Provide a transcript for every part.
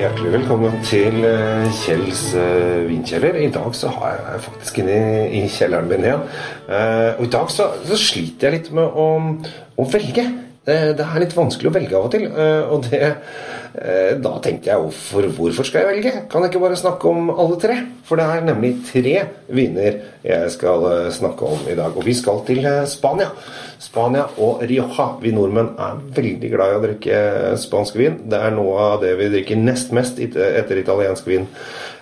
hjertelig velkommen til eh, Kjells vindkjeller. vinkjeller. I dag så har jeg faktisk inne i, kjelleren min igjen. Eh, og i dag så, så sliter jeg litt med å, å velge. Eh, det er litt vanskelig å velge av og til. eh, og det, eh, da tenkte jeg hvorfor, hvorfor skal jeg velge? Kan jeg ikke bare snakke om alle tre? For det er nemlig tre viner jeg skal eh, snakke om i dag. Og vi skal til eh, Spania. Spania og Rioja. Vi nordmenn er veldig glad i å drikke spansk vin. Det er noe av det vi drikker nest mest etter italiensk vin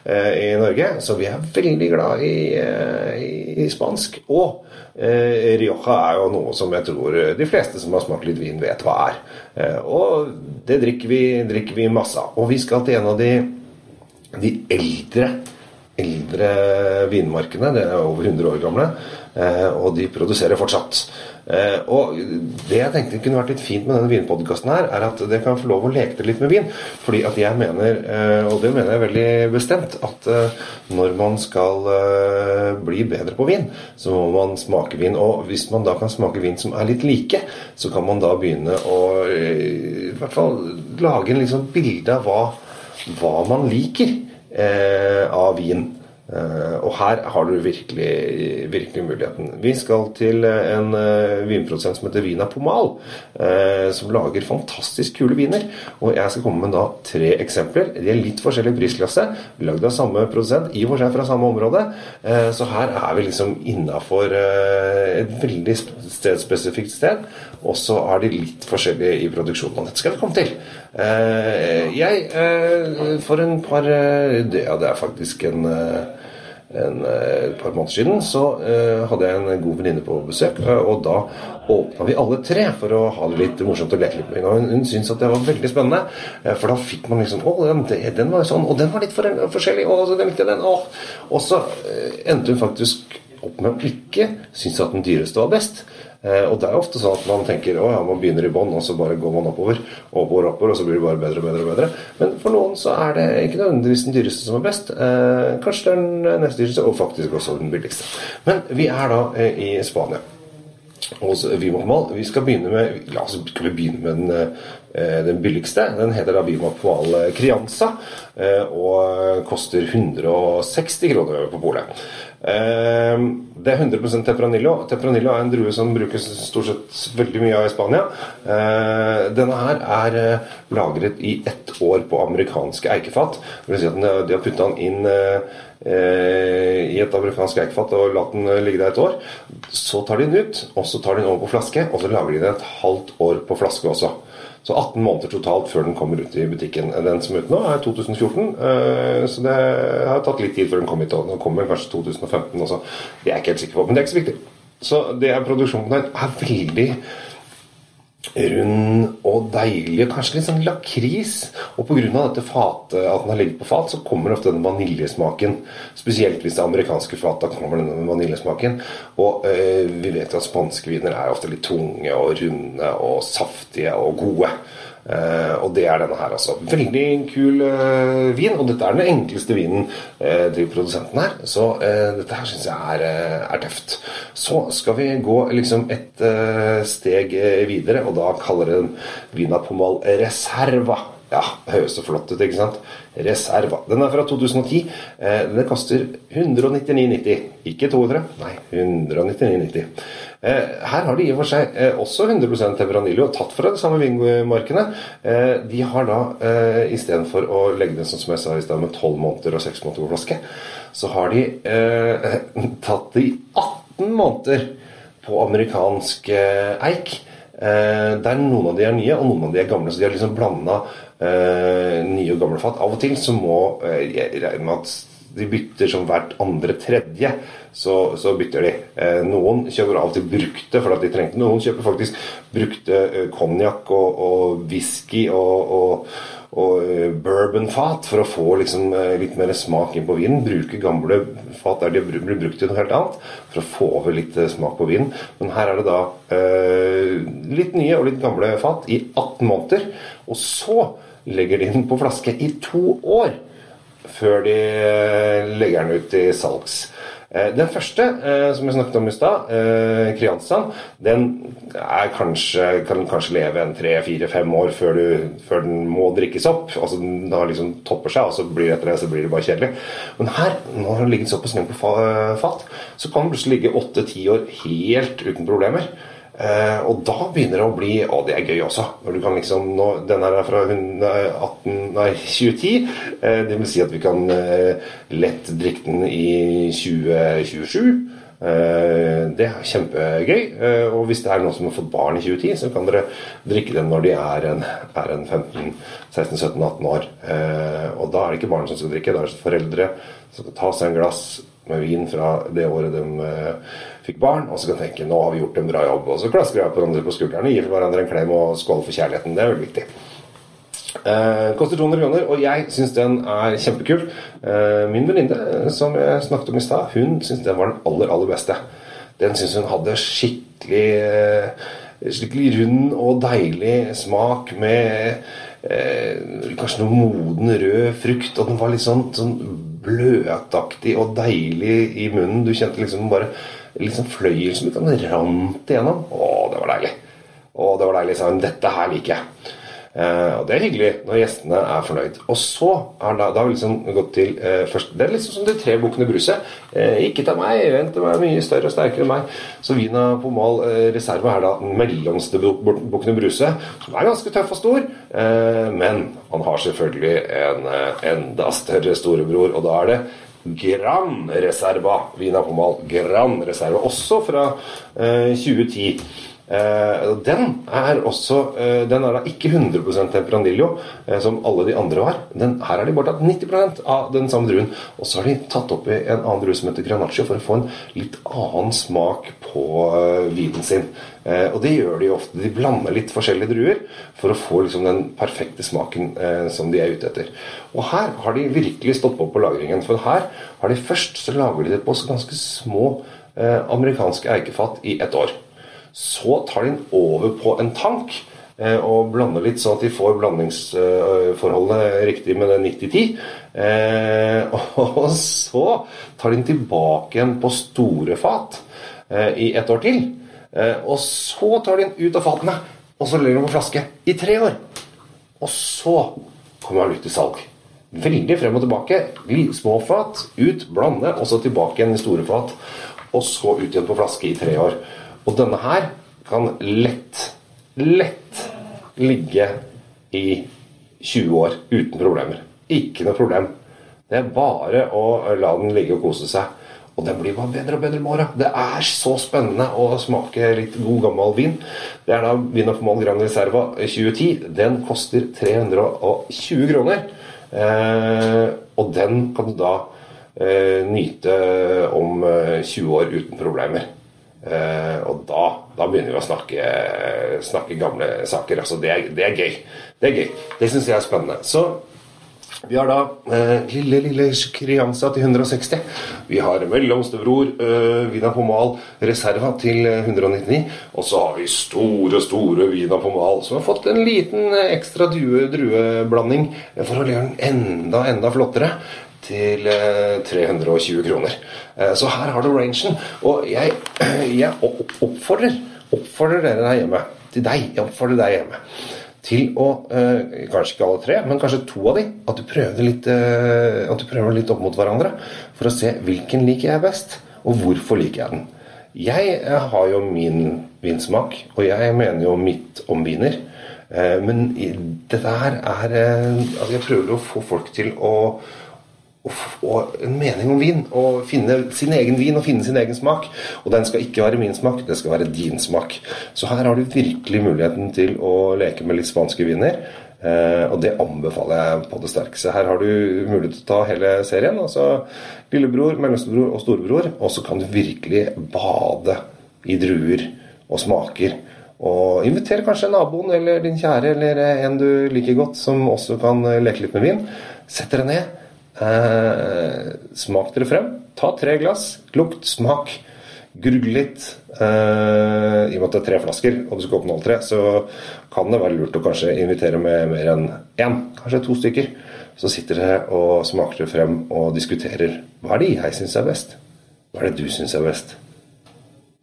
eh, i Norge. Så vi er veldig glad i, eh, i spansk. Og eh, Rioja er jo noe som jeg tror de fleste som har smakt litt vin, vet hva er. Eh, og det drikker vi, drikker vi masse av. Og vi skal til en av de, de eldre eldre vinmarkene. Det er over 100 år gamle, eh, og de produserer fortsatt. Eh, og Det jeg tenkte kunne vært litt fint med denne vinpodkasten, her, er at dere kan få lov å leke litt med vin. Fordi at jeg mener, eh, og det mener jeg veldig bestemt, at eh, når man skal eh, bli bedre på vin, så må man smake vin. Og hvis man da kan smake vin som er litt like, så kan man da begynne å eh, i hvert fall lage en liksom bilde av hva, hva man liker eh, av vin. Eh, og her har du virkelig, virkelig muligheten. Vi skal til eh, en eh, vinprodusent som heter Vina Pomal, som lager fantastisk kule viner. Og jeg skal komme med da tre eksempler. De er litt forskjellig prisklasse, lagd av samme produsent, i og for seg fra samme område. Så her er vi liksom innafor et veldig sp- stedspesifikt sted. Og så er de litt forskjellige i produksjonen. Dette skal vi komme til. Eh, jeg, eh, for en par eh, Ja, det er faktisk en en, et par måneder siden så eh, hadde jeg en god venninne på besøk. og da åpna vi alle tre for å ha det litt morsomt og leke litt med. Og hun, syntes at det var veldig spennende, for da fikk man liksom Å, den, den var jo sånn, og den var litt for, forskjellig, og så den likte den. Og, og så endte hun faktisk opp med å ikke synes at den dyreste var best. Eh, og det er ofte sånn at man tenker å ja, man begynner i bånn, og så bare går man oppover. oppover, oppover, Og så blir det bare bedre og bedre. og bedre. Men for noen så er det ikke nødvendigvis den dyreste som er best. Eh, kanskje det er den neste dyreste, og faktisk også den billigste. Men vi er da eh, i Spania. hos Vimac. Vi skal begynne med La oss skal vi begynne med den, eh, den billigste. Den heter da Vimac Mal Crianza eh, og koster 160 kroner på polet. Eh, Det er 100% Tempranillo. Tempranillo er en drue som brukes stort sett veldig mye av i Spania. Eh, Denne her er eh, lagret i ett år på amerikanske eikefat. Det vil si at de har putta den inn eh, eh, i et amerikansk eikefat og latt den eh, ligge der et år. Så tar de den ut, og så tar de den over på flaske, og så lager de den et halvt år på flaske også. Så 18 måneder totalt før den kommer ut i butikken. Den som er ute nå, er 2014, eh, så det har tatt litt tid før den kom hit. og Den kommer kanskje 2015 også. Det er jeg ikke helt sikker på, men det er ikke så viktig. Så det er produksjonen der er veldig rund og deilig, og kanskje litt sånn lakris. Og pga. dette fatet, at den har ligget på fat, så kommer ofte den vaniljesmaken. Spesielt hvis det er amerikanske fat, da kommer denne vaniljesmaken. Og øh, vi vet jo at spanske viner er ofte litt tunge og runde og saftige og gode. Eh, og det er denne her, altså. Veldig kul eh, vin. Og dette er den enkleste vinen eh, til produsenten her. Så dette her syns jeg er, er tøft. Så skal vi gå liksom et steg videre, og da kaller den Vina Pomal Reserva. Ja, det høres så flott ut, ikke sant? Reserva. Den er fra 2010. Eh, den koster 199,90. Ikke 200, nei, 199,90. Eh, her har de i og for seg eh, også 100% Tempranillo, tatt fra de samme vinmarkene. Eh, de har da eh, istedenfor å legge den sånn som jeg sa i stad, med 12 måneder og 6 måneder på flaske, så har de eh, tatt det i 18 måneder på amerikansk eh, eik. Der noen av de er nye, og noen av de er gamle. Så de har liksom blanda nye og gamle fat. Av og til så må eh, jeg regne med at de bytter som hvert andre tredje. Så, så bytter de. Eh, noen kjøper av og til brukte for at de trengte Noen kjøper faktisk brukte eh, konjakk og, og whisky og, og, og eh, bourbonfat for å få liksom, eh, litt mer smak inn på vinen. Bruke gamle fat der de blir brukt til noe helt annet for å få over litt eh, smak på vinen. Men her er det da eh, litt nye og litt gamle fat i 18 måneder. Og så legger de den på flaske i to år før de legger den ut i salgs. Eh, den første, eh, som jeg snakket om i stad, eh, Kriansan, den kanskje, kan kanskje leve en tre, fire, fem år før, du, før, den må drikkes opp. altså Den har liksom topper seg, og så blir etter det så blir det bare kjedelig. Men her, når den har ligget såpass lenge på fat, så kan den plutselig ligge åtte-ti år helt uten problemer. Eh, og da begynner det å bli Å, det er gøy også. Når du kan liksom, nå, Den her er fra 18, nei, 2010. Eh, det vil si at vi kan eh, lett drikke den i 2027. Eh, det er kjempegøy. Eh, og hvis det er noen som har fått barn i 2010, så kan dere drikke den når de er en, er en 15-16-17-18 år. Eh, og da er det ikke barn som skal drikke, da er det foreldre som skal ta seg en glass med vin fra det året de fikk barn, og så kan tenke nå har vi gjort en bra jobb. Og så klasker vi hverandre på skuldrene, gir hverandre en klem og skåler for kjærligheten. Det er veldig viktig. Eh, koster 200 kroner, og jeg syns den er kjempekul. Eh, min venninne som jeg snakket om i stad, hun syns den var den aller, aller beste. Den syns hun hadde skikkelig, eh, skikkelig rund og deilig smak med eh, kanskje noe moden rød frukt. Og den var litt sånn, sånn bløtaktig og deilig i munnen. Du kjente liksom bare litt sånn fløyelsmyk. Den rant igjennom. Å, det var deilig. Å, det var deilig. Sånn, dette her liker jeg. Eh, og Det er hyggelig når gjestene er fornøyd. Og så har da, da har vi liksom gått til eh, først, Det er liksom som de tre bukkene Bruse. Eh, ikke ta meg, vent til meg, mye større og sterkere enn meg. Så Vina Pomal eh, Reserve er da den mellomste bukkene Bruse, som er ganske tøff og stor. Eh, men han har selvfølgelig en eh, enda større storebror, og da er det Gran Reserva. Vina Pomal Gran Reserva, også fra 2010. Eh, den er også eh, Den er da ikke 100 Tempranillo, uh, som alle de andre var. Den, her er de bare tatt 90% av den samme druen. Og så har de tatt opp i en annen drue som heter Granaccio, for å få en litt annen smak på vinen sin. Og det gjør de ofte. De blander litt forskjellige druer for å få liksom, den perfekte smaken som de er ute etter. Og her har de virkelig stått på på lagringen. For her har de først så lager de det på ganske små amerikanske eikefat i ett år. Så tar de den over på en tank eh, og blander litt sånn at de får blandingsforholdene riktig med det 90-10. Eh, og så tar de den tilbake igjen på store fat eh, i et år til. Og så tar de den ut av fatene, og så legger de på flaske i tre år. Og så kommer han ut til salg. Veldig frem og tilbake. Små fat, ut, blande, og så tilbake igjen i store fat. Og så ut igjen på flaske i tre år. Og denne her kan lett, lett ligge i 20 år uten problemer. Ikke noe problem. Det er bare å la den ligge og kose seg. Og den blir bare bedre og bedre med åra. Det er så spennende å smake litt god, gammel vin. Det er da Vin of Mal Gran Reserva 2010. Den koster 320 kroner. Eh, og den kan du da eh, nyte om 20 eh, år uten problemer. Eh, og da, da, begynner vi å snakke, snakke gamle saker. Altså, det, er, det, er, gøy. Det er gøy. Det syns jeg er spennende. Så vi har da eh, lille, lille Krianza til 160. Vi har mellomstebror eh, Vina Pomal Reserva til 199. Og så har vi store, store Vina Pomal som har fått en liten ekstra drueblanding for å gjøre den enda, enda flottere til 320 kroner. Eh, så her har du rangen. Og jeg, jeg oppfordrer, oppfordrer dere der hjemme, til deg, jeg oppfordrer deg hjemme, til å eh, Kanskje ikke alle tre, men kanskje to av de, at du prøver litt, eh, at du prøver litt opp mot hverandre for å se hvilken liker jeg best, og hvorfor liker jeg den. Jeg har jo min vinsmak, og jeg mener jo mitt om viner. Men dette her er at Jeg prøver å få folk til å og en mening om vin. Og finne sin egen vin og finne sin egen smak. Og den skal ikke være min smak, det skal være din smak. Så her har du virkelig muligheten til å leke med litt spanske viner. Eh, og det anbefaler jeg på det sterkeste. Her har du mulighet til å ta hele serien. Altså lillebror, mellomstebror og storebror. Og så kan du virkelig bade i druer og smaker. Og inviter kanskje naboen eller din kjære eller en du liker godt, som også kan leke litt med vin. Sett dere ned Eh, smak dere frem. Ta tre glass. Lukt, smak. Gurgle litt. Eh, I og med at det er tre flasker, og du skal oppnå alle tre, så kan det være lurt å kanskje invitere med mer enn én. Kanskje to stykker. Så sitter dere og smaker dere frem og diskuterer hva er det jeg syns er best. Hva er det du syns er best?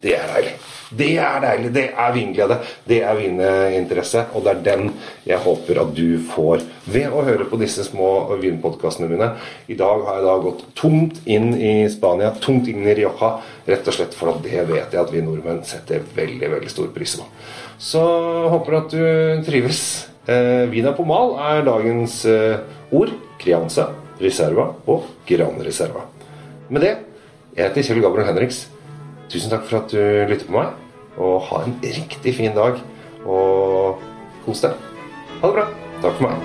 Det er deilig. Det er deilig. Det er vinglede. Det er vininteresse. Og det er den jeg håper at du får ved å høre på disse små vinpodkastene mine. I dag har jeg da gått tungt inn i Spania, tungt inn i Rioja. Rett og slett for at det vet jeg at vi nordmenn setter veldig, veldig stor pris på. Så håper at du trives. Eh, Vina Pomal er dagens eh, ord. Crianza, Reserva og Gran Reserva. Med det, jeg heter Kjell Gabriel Henriks. Tusen takk for at du lytter på meg. Og ha en riktig fin dag. Og kos deg. Ha det bra. Takk for meg.